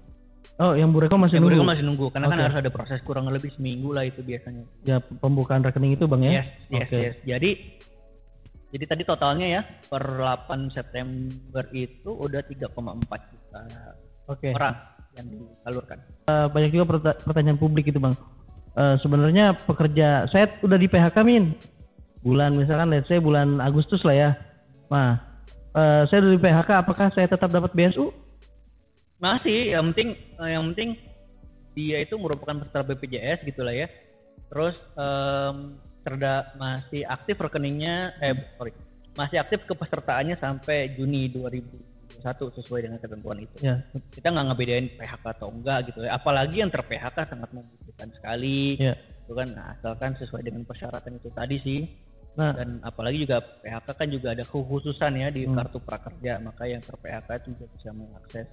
Oh, yang burekol masih yang nunggu. masih nunggu karena kan Oke. harus ada proses kurang lebih seminggu lah itu biasanya. Ya, pembukaan rekening itu bang ya? Yes, yes, Oke. yes. Jadi jadi tadi totalnya ya per 8 September itu udah 3,4 juta Oke. orang yang disalurkan. Eh, banyak juga perta- pertanyaan publik itu bang. Eh, sebenarnya pekerja, saya udah di PHK min. Bulan misalkan let's say bulan Agustus lah ya. Nah, eh, saya dari PHK apakah saya tetap dapat BSU? Masih, yang penting eh, yang penting dia itu merupakan peserta BPJS gitulah ya. Terus em, terda masih aktif rekeningnya eh sorry masih aktif kepesertaannya sampai Juni 2021 sesuai dengan ketentuan itu. Ya. Kita nggak ngebedain PHK atau enggak gitu ya. Apalagi yang ter PHK sangat membutuhkan sekali. Ya. Itu kan nah, asalkan sesuai dengan persyaratan itu tadi sih. Nah, Dan apalagi juga PHK kan juga ada kekhususan ya di Hmm. kartu prakerja, maka yang ter PHK itu juga bisa mengakses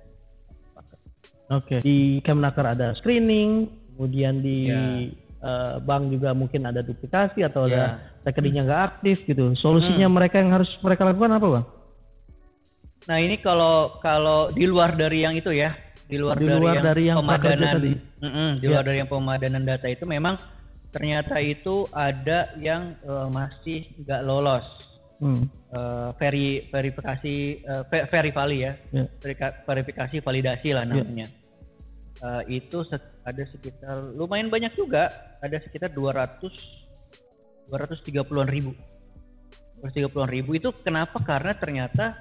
oke. Di Kemenaker ada screening, kemudian di Ya. Eh, bank juga mungkin ada duplikasi atau Ya. ada rekeningnya nggak aktif gitu. Solusinya Hmm. mereka yang harus mereka lakukan apa, Bang? Nah ini kalau kalau di luar dari yang itu ya, di luar, Di dari, luar yang dari yang pemadanan, tadi. Mm-mm, di Ya. luar dari yang pemadanan data itu memang ternyata itu ada yang eh, masih nggak lolos Hmm. eh, veri verifikasi eh, ve- verivali ya, Ya. Verika- verifikasi validasi lah namanya. Eh, itu se- ada sekitar lumayan banyak juga, ada sekitar 200 230-an ribu. 230-an ribu itu kenapa? Karena ternyata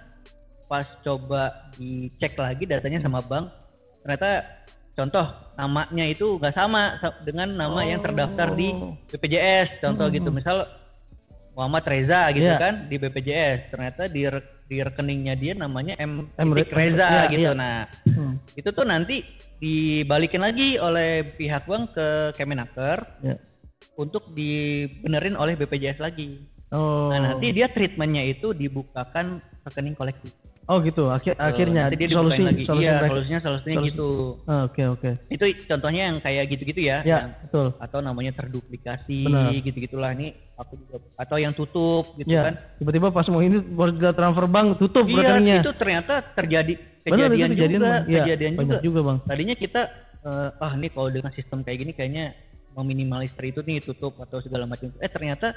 pas coba dicek lagi datanya sama bank, ternyata contoh namanya itu nggak sama sa- dengan nama yang terdaftar di Oh. BPJS. Contoh Hmm. gitu, misal Muhammad Reza gitu Iya. kan di BPJS, ternyata di di rekeningnya dia namanya M, M. Reza iya, gitu. iya. Nah, Hmm. itu tuh nanti dibalikin lagi oleh pihak bank ke Kemenaker Ya. untuk dibenerin oleh BPJS lagi. Oh. Nah nanti dia treatmentnya itu dibukakan rekening kolektif. Oh gitu. Akhir, akhirnya nanti dia solusi lagi. solusi iya, solusinya solusinya solusi- gitu. Oh, Oke oke. Itu contohnya yang kayak gitu-gitu ya. Ya yang- betul. atau namanya terduplikasi Benar. gitu-gitulah ini aku juga atau yang tutup gitu Ya. kan. Tiba-tiba pas mau ini baru transfer bank tutup Iya, rekeningnya. itu ternyata terjadi Benar, kejadian itu kejadian, juga, Bang. Iya, kejadian juga. juga bang. Tadinya kita eh, ah ini kalau dengan sistem kayak gini kayaknya meminimalisir itu nih tutup atau segala macam. Eh ternyata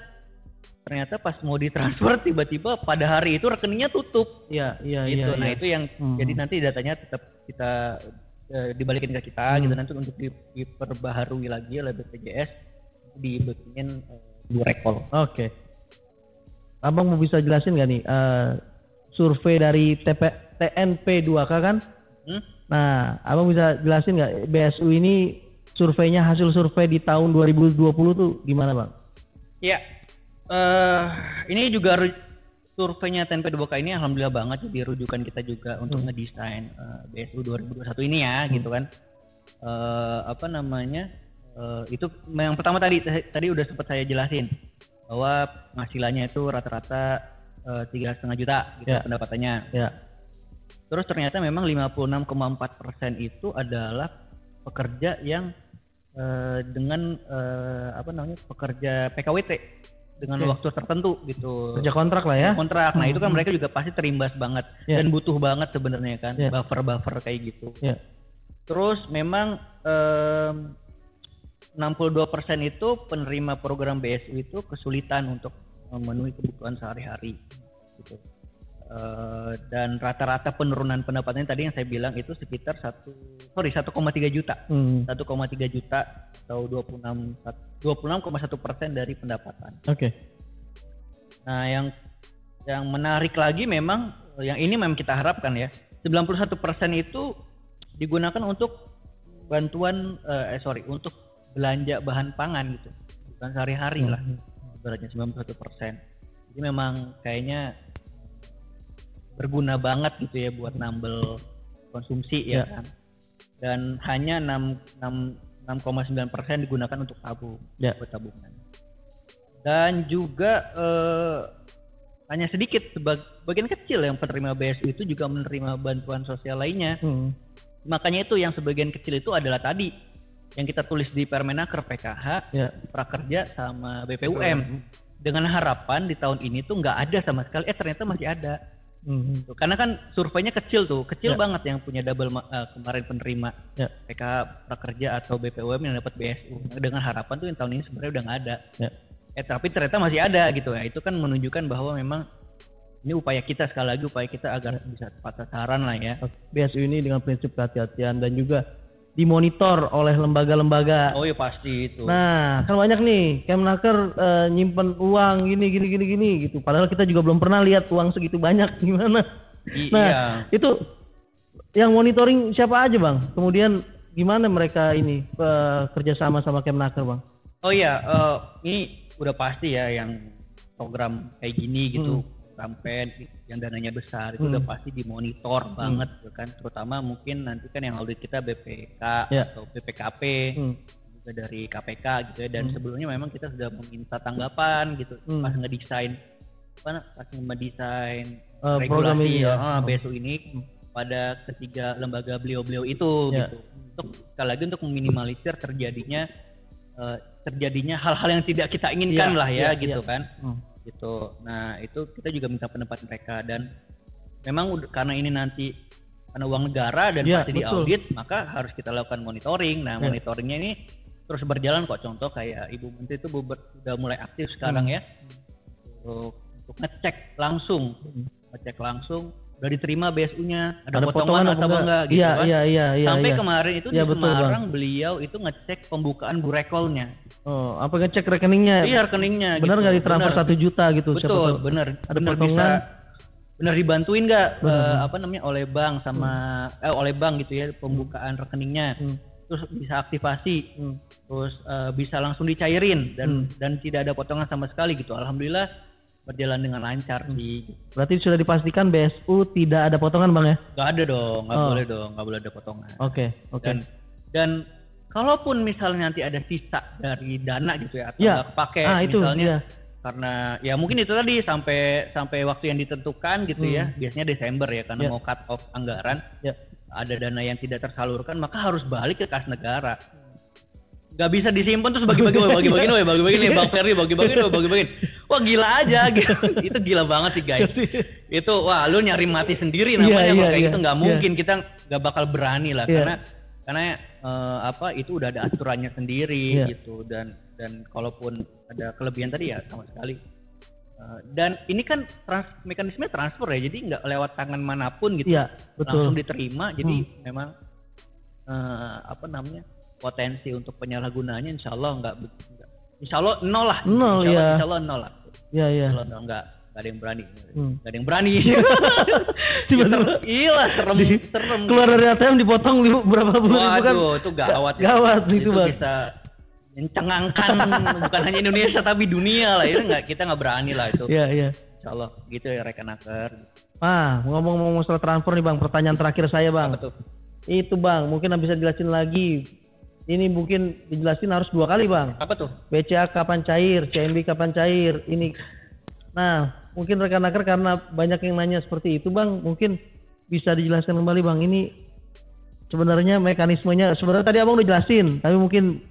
ternyata pas mau ditransfer tiba-tiba pada hari itu rekeningnya tutup Iya iya gitu. iya. nah iya. itu yang Hmm. jadi nanti datanya tetap kita eh, dibalikin ke kita Hmm. gitu nanti untuk di- diperbaharui lagi oleh BPJS dibikinin eh, dua recall. Oke. Abang mau bisa jelasin nggak nih eh, survei dari TP, TNP 2K kan? Hmm? Nah, abang bisa jelasin nggak BSU ini surveinya hasil survei di tahun 2020 tuh gimana bang? Ya, eh ini juga surveinya TNP 2K ini alhamdulillah banget jadi rujukan kita juga untuk Hmm. ngedesain eh, BSU 2021 ini ya gitu kan. Eh apa namanya? eh, itu yang pertama tadi tadi udah sempat saya jelasin bahwa penghasilannya itu rata-rata tiga setengah juta gitu Ya. pendapatannya. Ya. Terus ternyata memang 56,4 persen itu adalah pekerja yang eh, dengan eh, apa namanya pekerja PKWT dengan Oke. waktu tertentu gitu. Kerja kontrak lah ya? Kontrak. Nah itu kan Hmm. mereka juga pasti terimbas banget Ya. dan butuh banget sebenarnya kan Ya. buffer-buffer kayak gitu. Ya. Terus memang em, 62% itu penerima program BSU itu kesulitan untuk memenuhi kebutuhan sehari-hari gitu. Eh, dan rata-rata penurunan pendapatannya tadi yang saya bilang itu sekitar satu sorry 1,3 juta Hmm. 1,3 juta atau 26 26,1 persen dari pendapatan. Oke. Nah, yang yang menarik lagi memang yang ini memang kita harapkan ya. 91% itu digunakan untuk bantuan eh, sorry, untuk belanja bahan pangan gitu. Bukan sehari-hari lah. Hmm. Ibaratnya 91%. Jadi memang kayaknya berguna banget gitu ya buat nambel konsumsi ya, Ya. kan. Dan hanya 6, 6 6,9% digunakan untuk tabung, Ya. buat tabungan. Dan juga eh, hanya sedikit sebagian kecil yang penerima BSU itu juga menerima bantuan sosial lainnya. Hmm. Makanya itu yang sebagian kecil itu adalah tadi yang kita tulis di Permenaker PKH, Ya. Prakerja sama BPUM. Dengan harapan di tahun ini tuh nggak ada sama sekali. Eh ternyata masih ada. Hmm. Tuh, Karena kan surveinya kecil tuh, kecil Ya. banget yang punya double eh, kemarin penerima Ya. PKH Prakerja atau BPUM yang dapat BSU. Dengan harapan tuh yang tahun ini sebenarnya udah nggak ada. Ya. Eh tapi ternyata masih ada gitu ya. Itu kan menunjukkan bahwa memang ini upaya kita sekali lagi upaya kita agar bisa tepat sasaran lah ya. BSU ini dengan prinsip kehati-hatian dan juga dimonitor oleh lembaga-lembaga. Oh iya pasti itu. Nah, kan banyak nih Kemnaker eh, nyimpen uang gini gini gini gini gitu. Padahal kita juga belum pernah lihat uang segitu banyak gimana. I- Nah, iya. itu yang monitoring siapa aja, Bang? Kemudian gimana mereka ini eh, kerjasama sama Kemnaker, Bang? Oh iya, eh, ini udah pasti ya yang program kayak gini gitu, campaign yang dananya besar itu Hmm. udah pasti dimonitor banget gitu kan. Terutama mungkin nanti kan yang audit kita BPK Ya. atau BPKP Hmm. juga dari KPK gitu ya. Dan sebelumnya memang kita sudah meminta tanggapan gitu Hmm. pas ngedesain apa pas ngedesain program regulasi ini ya. ah, Hmm. BSU ini pada ketiga lembaga beliau-beliau itu Ya. gitu. Untuk sekali lagi untuk meminimalisir terjadinya eh, terjadinya hal-hal yang tidak kita inginkan Ya, lah ya, ya, gitu ya. kan. Hmm. Gitu. Nah, itu kita juga minta pendapat mereka dan memang karena ini nanti karena uang negara dan Ya, pasti betul. diaudit, maka harus kita lakukan monitoring. Nah, Ya. monitoringnya ini terus berjalan kok. Contoh kayak Ibu Menteri itu beber- udah mulai aktif sekarang Hmm. ya untuk, untuk ngecek langsung, ngecek langsung udah diterima BSU-nya, ada, potongan, atau enggak, gitu Iya, kan. iya, iya, iya. Sampai iya. kemarin itu Iya, di betul, Bang. Semarang beliau itu ngecek pembukaan burekolnya. Oh, apa ngecek rekeningnya? Iya rekeningnya. Benar gitu. nggak ditransfer Benar. satu juta gitu? siapa Betul, tahu. benar. Ada benar potongan. bisa benar dibantuin nggak eh, apa namanya oleh bank sama eh oleh bank gitu ya pembukaan rekeningnya. Hmm. Terus bisa aktivasi, Hmm. terus eh, bisa langsung dicairin dan Hmm. dan tidak ada potongan sama sekali gitu. Alhamdulillah berjalan dengan lancar Hmm. sih. Berarti sudah dipastikan BSU tidak ada potongan, Bang ya? Gak ada dong, nggak Oh. boleh dong, nggak boleh ada potongan. Oke, oke. Dan dan kalaupun misalnya nanti ada sisa dari dana gitu ya atau Iya. nggak kepake Ah, itu misalnya iya. karena ya mungkin itu tadi sampai sampai waktu yang ditentukan gitu ya biasanya Desember ya karena Hmm. Iya. mau cut off anggaran Ya. ada dana yang tidak tersalurkan maka harus balik ke kas negara nggak bisa disimpan terus bagi-bagi woy, bagi-bagi woy, bagi-bagi nih bang Ferry bagi-bagi woy, bagi-bagi wah gila aja gitu itu gila banget sih guys itu wah lu nyari mati sendiri namanya Iya, kalau iya, kayak iya. gitu nggak Iya. mungkin kita nggak bakal berani lah Iya. karena karena eh, apa itu udah ada aturannya sendiri Iya. gitu dan dan kalaupun ada kelebihan tadi ya sama sekali Eh, dan ini kan trans, mekanisme transfer ya jadi nggak lewat tangan mana pun gitu Iya, betul. langsung diterima jadi Hmm. memang eh, apa namanya potensi untuk penyalahgunaannya insya Allah nggak insya Allah nol lah Nol, insya Allah, iya. insya Allah nol lah Iya, iya. insya Allah nggak nggak ada yang berani Hmm. nggak ada yang berani Tiba-tiba iya serem serem Keluar dari ATM dipotong li- berapa puluh ribu kan? Waduh, itu gawat. ya. Gawat itu, Bang. bisa mencengangkan bukan hanya Indonesia tapi dunia lah itu nggak kita nggak berani lah itu. Iya, iya. Insya Allah gitu ya rekan aker. Ah, ngomong-ngomong soal transfer nih Bang, pertanyaan terakhir saya Bang. Apa tuh? Itu Bang, mungkin bisa jelasin lagi. Ini mungkin dijelasin harus dua kali Bang. Apa tuh? BCA kapan cair, CMB kapan cair, ini. Nah, mungkin rekan aker karena banyak yang nanya seperti itu Bang, mungkin bisa dijelaskan kembali Bang. Ini sebenarnya mekanismenya, sebenarnya tadi Abang udah jelasin, tapi mungkin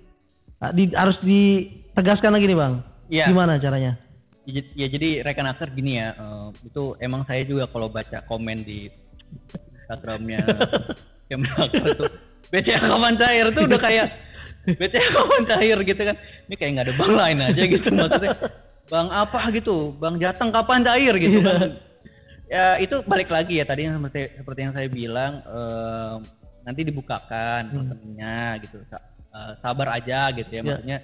ah, di- harus ditegaskan lagi nih Bang. Iya. Gimana caranya? Ya, ya, jadi rekan aker gini ya, eh, itu emang saya juga kalau baca komen di Instagramnya Kemenaker tuh BCA kapan cair tuh udah kayak BCA kapan cair gitu kan. Ini kayak nggak ada bank lain aja gitu maksudnya. Bang apa gitu, Bang Jateng kapan cair gitu kan. Ya itu balik lagi ya tadi seperti, seperti yang saya bilang eh, nanti dibukakan rekeningnya gitu. Eh, sabar aja gitu ya Ya. maksudnya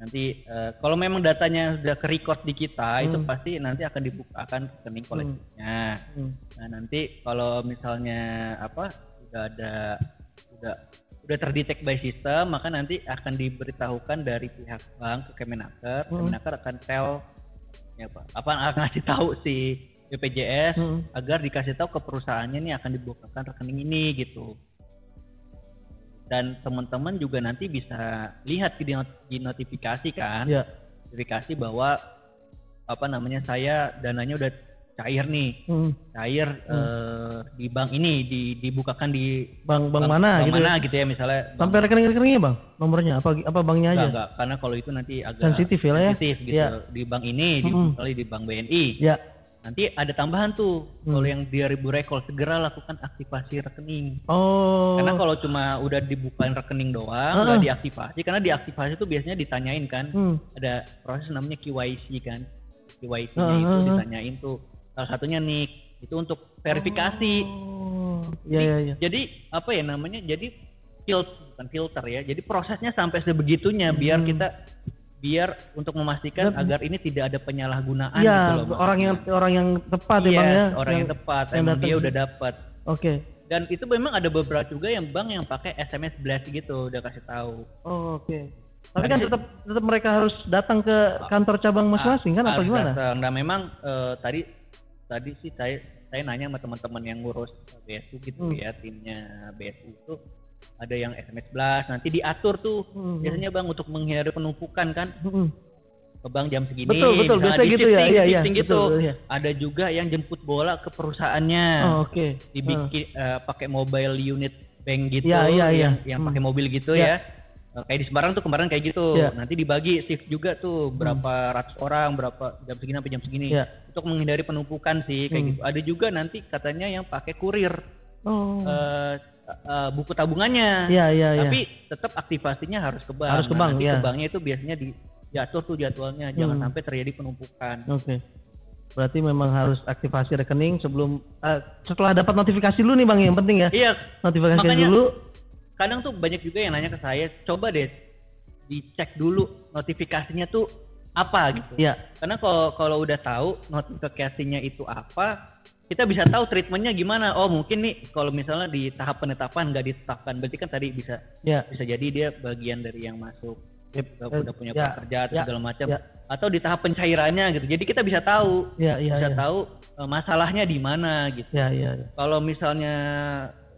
nanti eh, kalau memang datanya sudah ke record di kita itu pasti nanti akan dibukakan rekening kolektifnya. Hmm. Nah nanti kalau misalnya apa sudah ada sudah sudah terdetek by system maka nanti akan diberitahukan dari pihak bank ke Kemenaker. Hmm. Kemenaker akan tell ya apa apa akan ngasih tahu si BPJS Hmm. agar dikasih tahu ke perusahaannya nih akan dibukakan rekening ini gitu. Dan teman-teman juga nanti bisa lihat di, not- di notifikasi kan Ya. notifikasi bahwa apa namanya saya dananya udah cair nih Hmm. cair eh, di bank ini di, dibukakan di Bang bang mana bank gitu. mana ya? gitu ya misalnya Sampai rekening-rekeningnya Bang, nomornya apa apa banknya enggak, aja? enggak karena kalau itu nanti agak Sensitif ya lah ya? sensitif gitu Iya. di bank ini di Mm-mm. misalnya di bank BNI Ya. nanti ada tambahan tuh Hmm. kalau yang di ribu rekol segera lakukan aktivasi rekening Oh. karena kalau cuma udah dibukain rekening doang Ah. nggak diaktifasi karena diaktifasi itu biasanya ditanyain kan Hmm. ada proses namanya KYC kan KYC-nya Ah, itu ah, ah. ditanyain tuh salah satunya nik itu untuk verifikasi Oh. Ya ya ya. jadi apa ya namanya jadi filter bukan filter ya. Jadi prosesnya sampai sebegitunya biar Hmm. kita biar untuk memastikan Dan- agar ini tidak ada penyalahgunaan Iya, gitu loh. orang yang orang yang tepat ya Iya, bang ya. orang yang, tepat yang emang datang. dia udah dapat. Oke. Dan itu memang ada beberapa juga yang bank yang pakai SMS blast gitu udah kasih tahu. Oh, oke. Tapi kan Jadi- tetap tetap mereka harus datang ke kantor cabang masing-masing kan apa Harus gimana? datang. Nah memang eh, tadi tadi sih saya saya nanya sama teman-teman yang ngurus BSU gitu Hmm. ya timnya BSU itu ada yang SMS blast nanti diatur tuh Hmm. biasanya bang untuk menghindari penumpukan kan Hmm. ke bank jam segini Betul betul misalnya biasa di gitu ya. shifting, Iya iya. shifting gitu betul, iya. ada juga yang jemput bola ke perusahaannya Oh, oke. dibikin eh, pakai mobile unit bank gitu Iya, iya, iya. yang, yang Hmm. pakai mobil gitu Iya. ya Eh, kayak di Semarang tuh kemarin kayak gitu Iya. nanti dibagi shift juga tuh berapa ratus orang berapa jam segini sampai jam segini Iya. untuk menghindari penumpukan sih kayak Hmm. gitu ada juga nanti katanya yang pakai kurir Oh. eh, eh, buku tabungannya Iya iya iya. tapi tetap aktivasinya harus ke bank Harus ke Nah, bank, nanti iya. ke banknya itu biasanya di diatur tuh jadwalnya jangan Hmm. sampai terjadi penumpukan Oke. Berarti memang harus aktivasi rekening sebelum eh, setelah dapat notifikasi dulu nih Bang yang penting ya. iya Notifikasi Makanya- dulu. Kadang tuh banyak juga yang nanya ke saya coba deh dicek dulu notifikasinya tuh apa gitu Iya. karena kalau kalau udah tahu notifikasinya itu apa kita bisa tahu treatmentnya gimana oh mungkin nih kalau misalnya di tahap penetapan nggak ditetapkan berarti kan tadi bisa Iya. bisa jadi dia bagian dari yang masuk Yep. udah, udah punya Ya, pekerjaan ya, segala macam ya. atau di tahap pencairannya gitu jadi kita bisa tahu Iya iya bisa iya. tahu eh, masalahnya di mana gitu Iya iya iya. kalau misalnya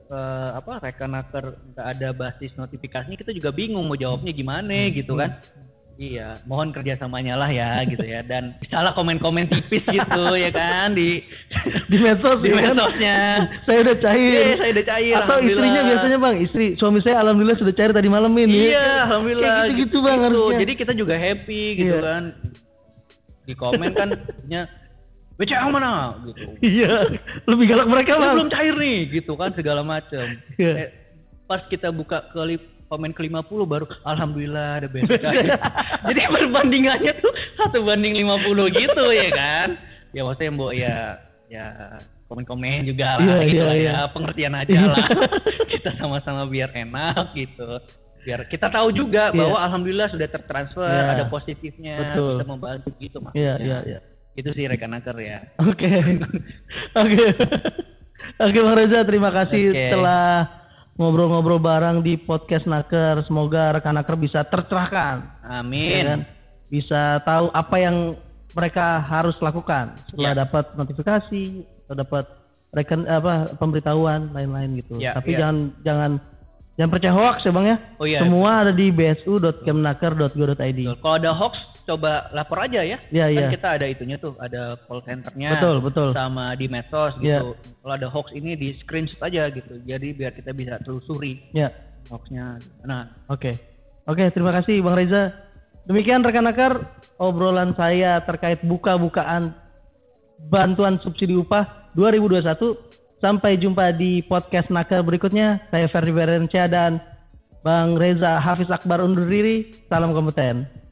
eh, apa rekanaker nggak ada basis notifikasinya kita juga bingung mau jawabnya gimana gitu kan iya mohon kerjasamanya lah ya gitu ya dan salah komen-komen tipis gitu ya kan di Di medsos di ya kan? medsosnya Saya udah cair. iya saya udah cair Atau istrinya biasanya Bang, istri suami saya alhamdulillah sudah cair tadi malam ini. iya alhamdulillah Kayak gitu-gitu Bang harusnya. jadi kita juga happy gitu Iya. kan di komen kan BCA mana gitu Iya, lebih galak mereka Bang. belum cair nih gitu kan segala macam Iya. Eh, pas kita buka ke li- komen ke 50 baru alhamdulillah ada cair jadi perbandingannya tuh satu banding 50 gitu ya kan ya maksudnya mbok ya ya komen-komen juga lah Iya, gitu iya, lah iya. ya pengertian aja lah kita sama-sama biar enak gitu biar kita tahu juga Iya. bahwa alhamdulillah sudah tertransfer Iya. ada positifnya Betul. bisa membantu gitu maksudnya Iya iya iya. Itu sih rekanaker ya Oke. Oke. Oke Bang Reza, terima kasih Oke. telah ngobrol-ngobrol bareng di podcast Naker. Semoga rekan Naker bisa tercerahkan. ya amin kan? Bisa tahu apa yang mereka harus lakukan setelah Ya. dapat notifikasi atau dapat reken apa pemberitahuan lain-lain gitu. Ya, Tapi ya. jangan jangan jangan percaya hoax ya Bang ya. oh iya Semua ada di bsu.kemnaker.go.id. Kalau ada hoax, coba lapor aja ya. Iya, kan iya. kita ada itunya tuh, ada call centernya. Betul, betul. Sama di medsos Iya. gitu. Kalau ada hoax ini di screenshot aja gitu. Jadi biar kita bisa telusuri Ya. hoaxnya. Nah, Oke. Oke, terima kasih Bang Reza. Demikian rekan Nakar, obrolan saya terkait buka-bukaan bantuan subsidi upah 2021. Sampai jumpa di podcast Nakar berikutnya. Saya Ferdi Berencia dan Bang Reza Hafiz Akbar undur diri. Salam kompeten.